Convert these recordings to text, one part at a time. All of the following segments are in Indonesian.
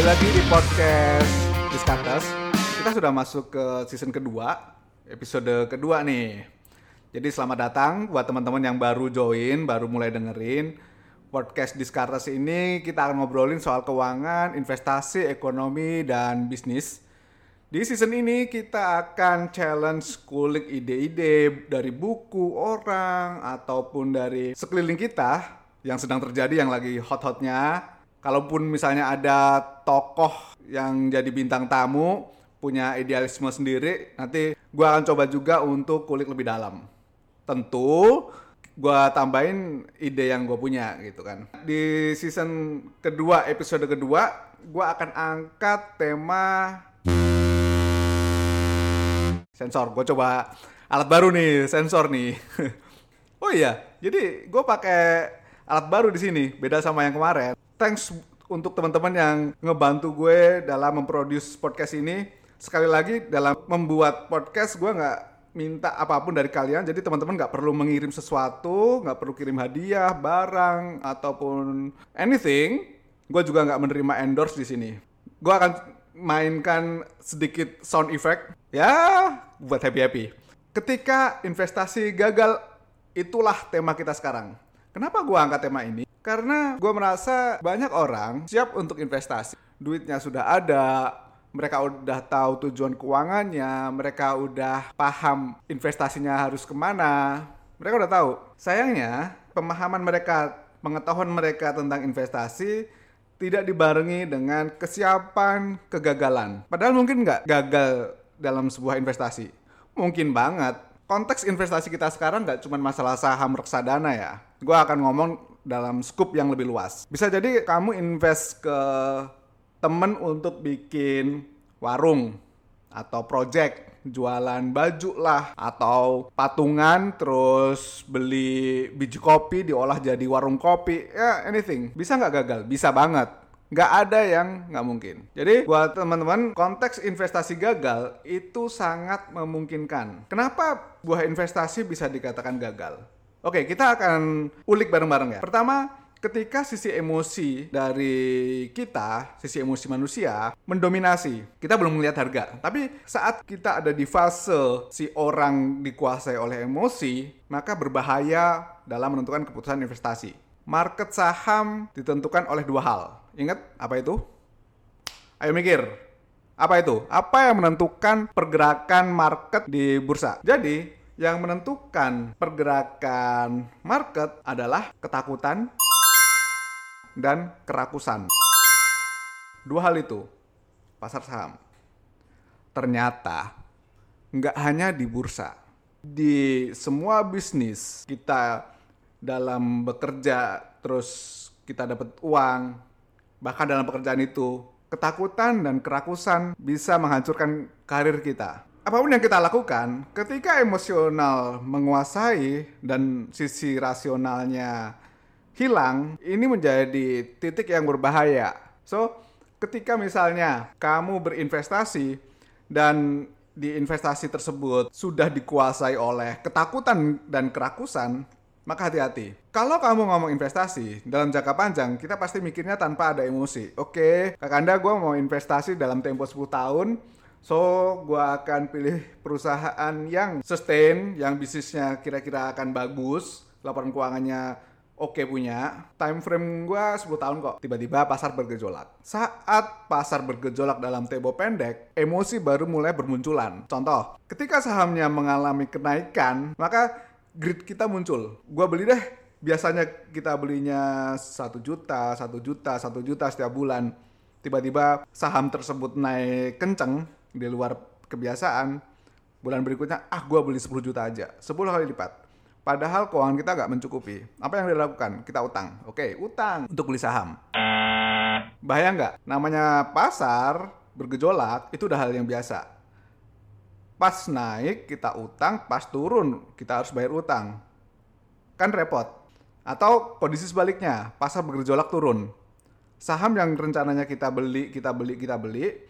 Kembali lagi di podcast Discutters. Kita sudah masuk ke season kedua, episode kedua nih. Jadi selamat datang buat teman-teman yang baru join, baru mulai dengerin. Podcast Discutters ini kita akan ngobrolin soal keuangan, investasi, ekonomi, dan bisnis. Di season ini kita akan challenge kulik ide-ide dari buku, orang, ataupun dari sekeliling kita yang sedang terjadi yang lagi hot-hotnya. Kalaupun misalnya ada tokoh yang jadi bintang tamu, punya idealisme sendiri, nanti gue akan coba juga untuk kulik lebih dalam. Tentu gue tambahin ide yang gue punya gitu kan. Di season kedua, episode kedua, gue akan angkat tema sensor. Gue coba alat baru nih, sensor nih. oh iya, jadi gue pakai alat baru di sini, beda sama yang kemarin. Thanks untuk teman-teman yang ngebantu gue dalam memproduce podcast ini. Sekali lagi dalam membuat podcast gue nggak minta apa pun dari kalian. Jadi teman-teman nggak perlu mengirim sesuatu, nggak perlu kirim hadiah, barang ataupun anything. Gue juga nggak menerima endorse di sini. Gue akan mainkan sedikit sound effect ya buat happy happy. Ketika investasi gagal, itulah tema kita sekarang. Kenapa gue angkat tema ini? Karena gue merasa banyak orang siap untuk investasi. Duitnya sudah ada, mereka udah tahu tujuan keuangannya, mereka udah paham investasinya harus ke mana, mereka udah tahu. Sayangnya, pemahaman mereka, pengetahuan mereka tentang investasi tidak dibarengi dengan kesiapan kegagalan. Padahal mungkin nggak gagal dalam sebuah investasi. Mungkin banget. Konteks investasi kita sekarang nggak cuma masalah saham reksadana ya. Gue akan ngomong dalam scoop yang lebih luas. Bisa jadi kamu invest ke temen untuk bikin warung atau project jualan baju lah atau patungan terus beli biji kopi diolah jadi warung kopi ya anything bisa nggak gagal bisa banget nggak ada yang nggak mungkin. Jadi buat teman-teman konteks investasi gagal itu sangat memungkinkan. Kenapa buah investasi bisa dikatakan gagal? Oke, kita akan ulik bareng-bareng ya. Pertama, ketika sisi emosi dari kita, sisi emosi manusia mendominasi. Kita belum melihat harga, tapi saat kita ada di fase si orang dikuasai oleh emosi, maka berbahaya dalam menentukan keputusan investasi. Market saham ditentukan oleh dua hal. Ingat apa itu? Ayo mikir. Apa itu? Apa yang menentukan pergerakan market di bursa? Jadi, yang menentukan pergerakan market adalah ketakutan dan kerakusan. Dua hal itu, pasar saham. Ternyata nggak hanya di bursa, di semua bisnis kita dalam bekerja terus kita dapat uang, bahkan dalam pekerjaan itu ketakutan dan kerakusan bisa menghancurkan karir kita. Apa pun yang kita lakukan, ketika emosional menguasai dan sisi rasionalnya hilang, ini menjadi titik yang berbahaya. So, ketika misalnya kamu berinvestasi dan di investasi tersebut sudah dikuasai oleh ketakutan dan kerakusan, maka hati-hati. Kalau kamu ngomong investasi dalam jangka panjang, kita pasti mikirnya tanpa ada emosi. Oke, Kakanda gue mau investasi dalam tempo 10 tahun, so gue akan pilih perusahaan yang sustain, yang bisnisnya kira-kira akan bagus, laporan keuangannya oke punya, time frame gue 10 tahun kok. Tiba-tiba pasar bergejolak. Saat pasar bergejolak dalam tempo pendek, emosi baru mulai bermunculan. Contoh, ketika sahamnya mengalami kenaikan, maka grid kita muncul. Gua beli deh. Biasanya kita belinya satu juta, satu juta, satu juta setiap bulan. Tiba-tiba saham tersebut naik kenceng di luar kebiasaan. Bulan berikutnya, ah gua beli 10 juta aja. 10 kali lipat. Padahal keuangan kita nggak mencukupi. Apa yang dilakukan? Kita utang. Oke, utang untuk beli saham. Bahaya nggak? Namanya pasar bergejolak itu udah hal yang biasa. Pas naik kita utang, pas turun kita harus bayar utang. Kan repot. Atau kondisi sebaliknya, pasar bergejolak turun. Saham yang rencananya kita beli, kita beli, kita beli,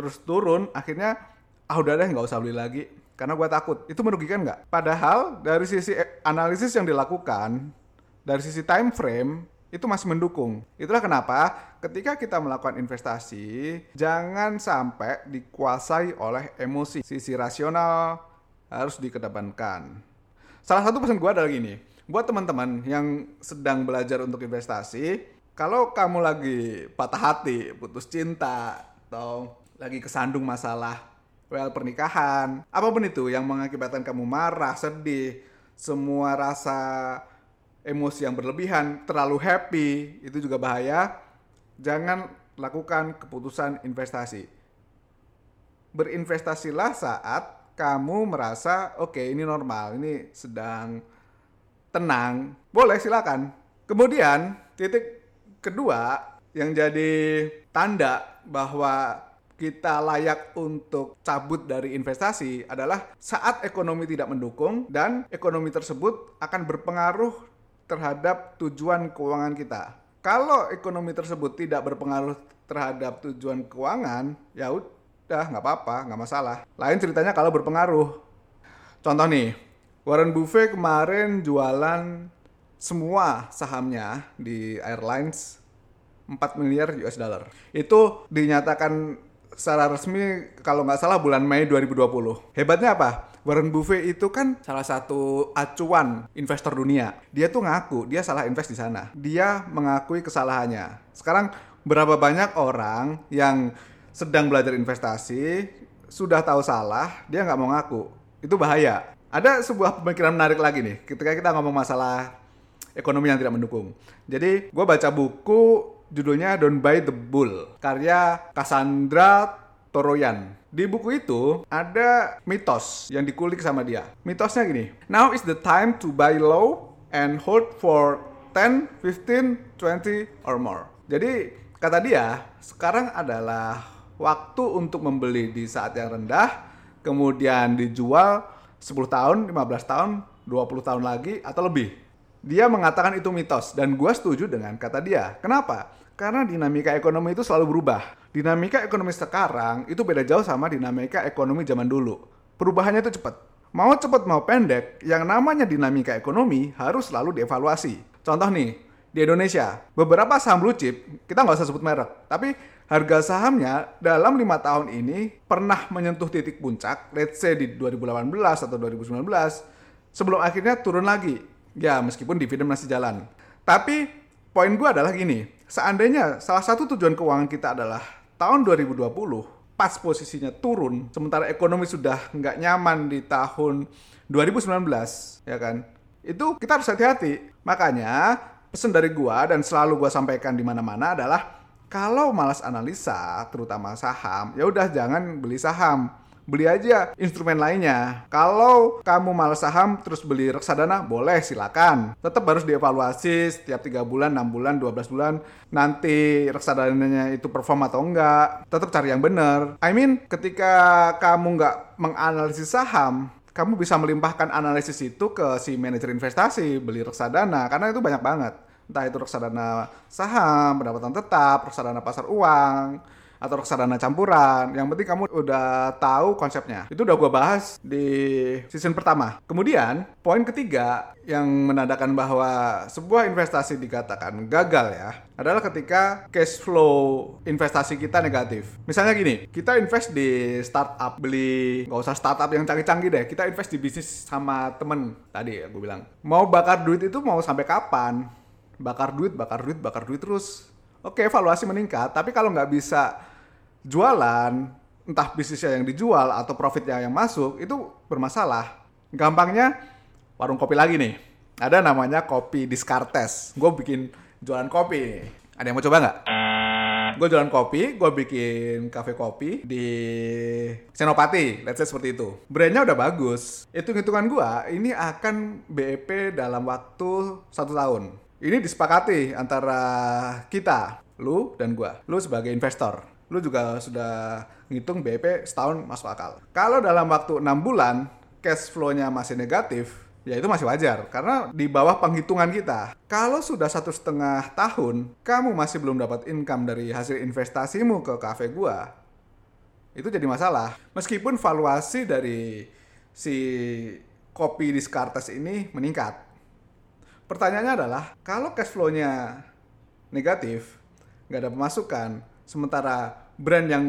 terus turun, akhirnya ah udah deh nggak usah beli lagi karena gue takut. Itu merugikan nggak? Padahal dari sisi analisis yang dilakukan, dari sisi time frame, itu masih mendukung. Itulah kenapa ketika kita melakukan investasi, jangan sampai dikuasai oleh emosi. Sisi rasional harus dikedepankan. Salah satu pesan gue adalah gini, buat teman-teman yang sedang belajar untuk investasi, kalau kamu lagi patah hati, putus cinta, atau lagi kesandung masalah well pernikahan, apa pun itu yang mengakibatkan kamu marah, sedih, semua rasa emosi yang berlebihan, terlalu happy, itu juga bahaya. Jangan lakukan keputusan investasi. Berinvestasilah saat kamu merasa oke okay, ini normal, ini sedang tenang. Boleh silakan. Kemudian titik kedua yang jadi tanda bahwa kita layak untuk cabut dari investasi adalah saat ekonomi tidak mendukung dan ekonomi tersebut akan berpengaruh terhadap tujuan keuangan kita. Kalau ekonomi tersebut tidak berpengaruh terhadap tujuan keuangan, ya udah nggak apa-apa, nggak masalah. Lain ceritanya kalau berpengaruh. Contoh nih, Warren Buffett kemarin jualan semua sahamnya di airlines 4 miliar US dollar. Itu dinyatakan secara resmi kalau nggak salah bulan Mei 2020. Hebatnya apa? Warren Buffett itu kan salah satu acuan investor dunia. Dia tuh ngaku dia salah invest di sana. Dia mengakui kesalahannya. Sekarang berapa banyak orang yang sedang belajar investasi sudah tahu salah, dia nggak mau ngaku. Itu bahaya. Ada sebuah pemikiran menarik lagi nih ketika kita ngomong masalah ekonomi yang tidak mendukung. Jadi gue baca buku judulnya Don't Buy the Bull, karya Cassandra Toroyan. Di buku itu ada mitos yang dikulik sama dia. Mitosnya gini, now is the time to buy low and hold for 10, 15, 20 or more. Jadi kata dia, sekarang adalah waktu untuk membeli di saat yang rendah, kemudian dijual 10 tahun, 15 tahun, 20 tahun lagi atau lebih. Dia mengatakan itu mitos dan gue setuju dengan kata dia. Kenapa? Karena dinamika ekonomi itu selalu berubah. Dinamika ekonomi sekarang itu beda jauh sama dinamika ekonomi zaman dulu. Perubahannya itu cepat. Mau cepat mau pendek, yang namanya dinamika ekonomi harus selalu dievaluasi. Contoh nih, di Indonesia, beberapa saham blue chip, kita nggak usah sebut merek, tapi harga sahamnya dalam lima tahun ini pernah menyentuh titik puncak, let's say di 2018 atau 2019, sebelum akhirnya turun lagi. Ya, meskipun dividen masih jalan. Tapi poin gue adalah gini, seandainya salah satu tujuan keuangan kita adalah tahun 2020, pas posisinya turun, sementara ekonomi sudah nggak nyaman di tahun 2019, ya kan? Itu kita harus hati-hati. Makanya pesan dari gua dan selalu gua sampaikan di mana-mana adalah kalau malas analisa, terutama saham, ya udah jangan beli saham beli aja instrumen lainnya. Kalau kamu malas saham terus beli reksadana, boleh silakan. Tetap harus dievaluasi setiap 3 bulan, 6 bulan, 12 bulan. Nanti reksadananya itu perform atau enggak. Tetap cari yang benar. I mean, ketika kamu nggak menganalisis saham, kamu bisa melimpahkan analisis itu ke si manajer investasi, beli reksadana, karena itu banyak banget. Entah itu reksadana saham, pendapatan tetap, reksadana pasar uang, atau reksadana campuran. Yang penting kamu udah tahu konsepnya. Itu udah gue bahas di season pertama. Kemudian, poin ketiga yang menandakan bahwa sebuah investasi dikatakan gagal ya, adalah ketika cash flow investasi kita negatif. Misalnya gini, kita invest di startup, beli nggak usah startup yang canggih-canggih deh, kita invest di bisnis sama temen tadi ya gue bilang. Mau bakar duit itu mau sampai kapan? Bakar duit, bakar duit, bakar duit terus. Oke, evaluasi meningkat, tapi kalau nggak bisa jualan, entah bisnisnya yang dijual atau profitnya yang masuk, itu bermasalah. Gampangnya, warung kopi lagi nih. Ada namanya kopi Discartes. Gue bikin jualan kopi Ada yang mau coba nggak? Gue jualan kopi, gue bikin cafe kopi di Senopati, let's say seperti itu. Brandnya udah bagus. Hitung-hitungan gue, ini akan BEP dalam waktu satu tahun. Ini disepakati antara kita, lu dan gue. Lu sebagai investor lu juga sudah ngitung BEP setahun masuk akal. Kalau dalam waktu enam bulan cash flow-nya masih negatif, ya itu masih wajar karena di bawah penghitungan kita. Kalau sudah satu setengah tahun kamu masih belum dapat income dari hasil investasimu ke kafe gua, itu jadi masalah. Meskipun valuasi dari si kopi di Skartes ini meningkat. Pertanyaannya adalah, kalau cash flow-nya negatif, nggak ada pemasukan. Sementara brand yang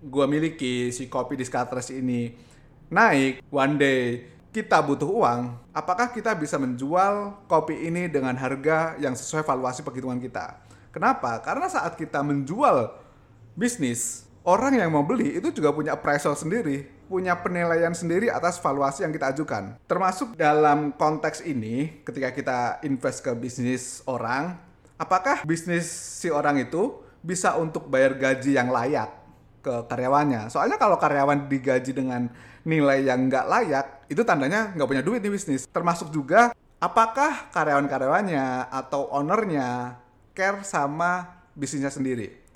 gua miliki si kopi Discartes ini naik one day kita butuh uang, apakah kita bisa menjual kopi ini dengan harga yang sesuai valuasi perhitungan kita? Kenapa? Karena saat kita menjual bisnis, orang yang mau beli itu juga punya appraisal sendiri, punya penilaian sendiri atas valuasi yang kita ajukan. Termasuk dalam konteks ini, ketika kita invest ke bisnis orang, apakah bisnis si orang itu bisa untuk bayar gaji yang layak ke karyawannya? Soalnya kalau karyawan digaji dengan nilai yang nggak layak, itu tandanya nggak punya duit di bisnis. Termasuk juga apakah karyawan-karyawannya atau ownernya care sama bisnisnya sendiri.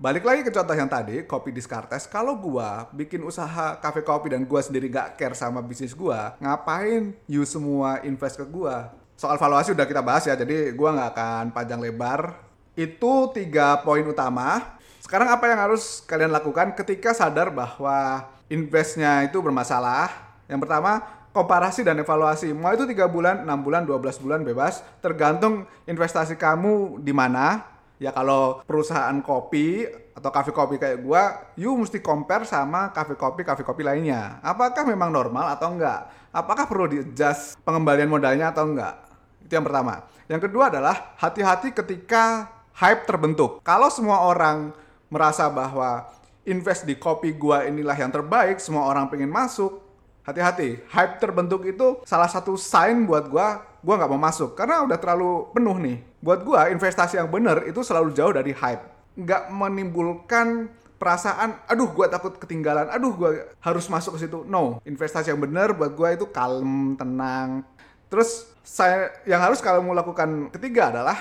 Balik lagi ke contoh yang tadi, kopi Descartes. Kalau gua bikin usaha kafe kopi dan gua sendiri nggak care sama bisnis gua, ngapain you semua invest ke gua? Soal valuasi udah kita bahas ya, jadi gua nggak akan panjang lebar. Itu tiga poin utama. Sekarang apa yang harus kalian lakukan ketika sadar bahwa investnya itu bermasalah? Yang pertama, komparasi dan evaluasi. Mau itu 3 bulan, 6 bulan, 12 bulan bebas, tergantung investasi kamu di mana, ya kalau perusahaan kopi atau kafe kopi kayak gua, you mesti compare sama kafe kopi kafe kopi lainnya. Apakah memang normal atau enggak? Apakah perlu di-adjust pengembalian modalnya atau enggak? Itu yang pertama. Yang kedua adalah hati-hati ketika hype terbentuk. Kalau semua orang merasa bahwa invest di kopi gua inilah yang terbaik, semua orang pengen masuk, hati-hati. Hype terbentuk itu salah satu sign buat gua gue nggak mau masuk karena udah terlalu penuh nih. Buat gue investasi yang bener itu selalu jauh dari hype, nggak menimbulkan perasaan, aduh gue takut ketinggalan, aduh gue harus masuk ke situ. No, investasi yang bener buat gue itu kalem, tenang. Terus saya yang harus kalau mau lakukan ketiga adalah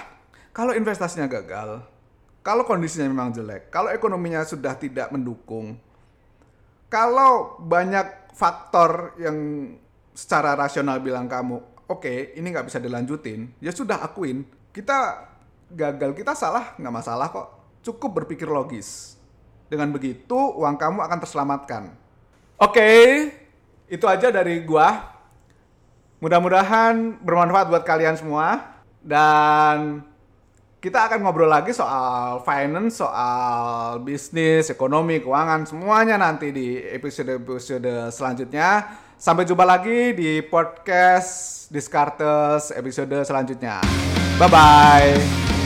kalau investasinya gagal, kalau kondisinya memang jelek, kalau ekonominya sudah tidak mendukung, kalau banyak faktor yang secara rasional bilang kamu oke okay, ini nggak bisa dilanjutin, ya sudah akuin. Kita gagal, kita salah, nggak masalah kok. Cukup berpikir logis. Dengan begitu, uang kamu akan terselamatkan. Oke, okay, itu aja dari gua. Mudah-mudahan bermanfaat buat kalian semua. Dan kita akan ngobrol lagi soal finance, soal bisnis, ekonomi, keuangan, semuanya nanti di episode-episode selanjutnya. Sampai jumpa lagi di podcast Discartes episode selanjutnya. Bye bye.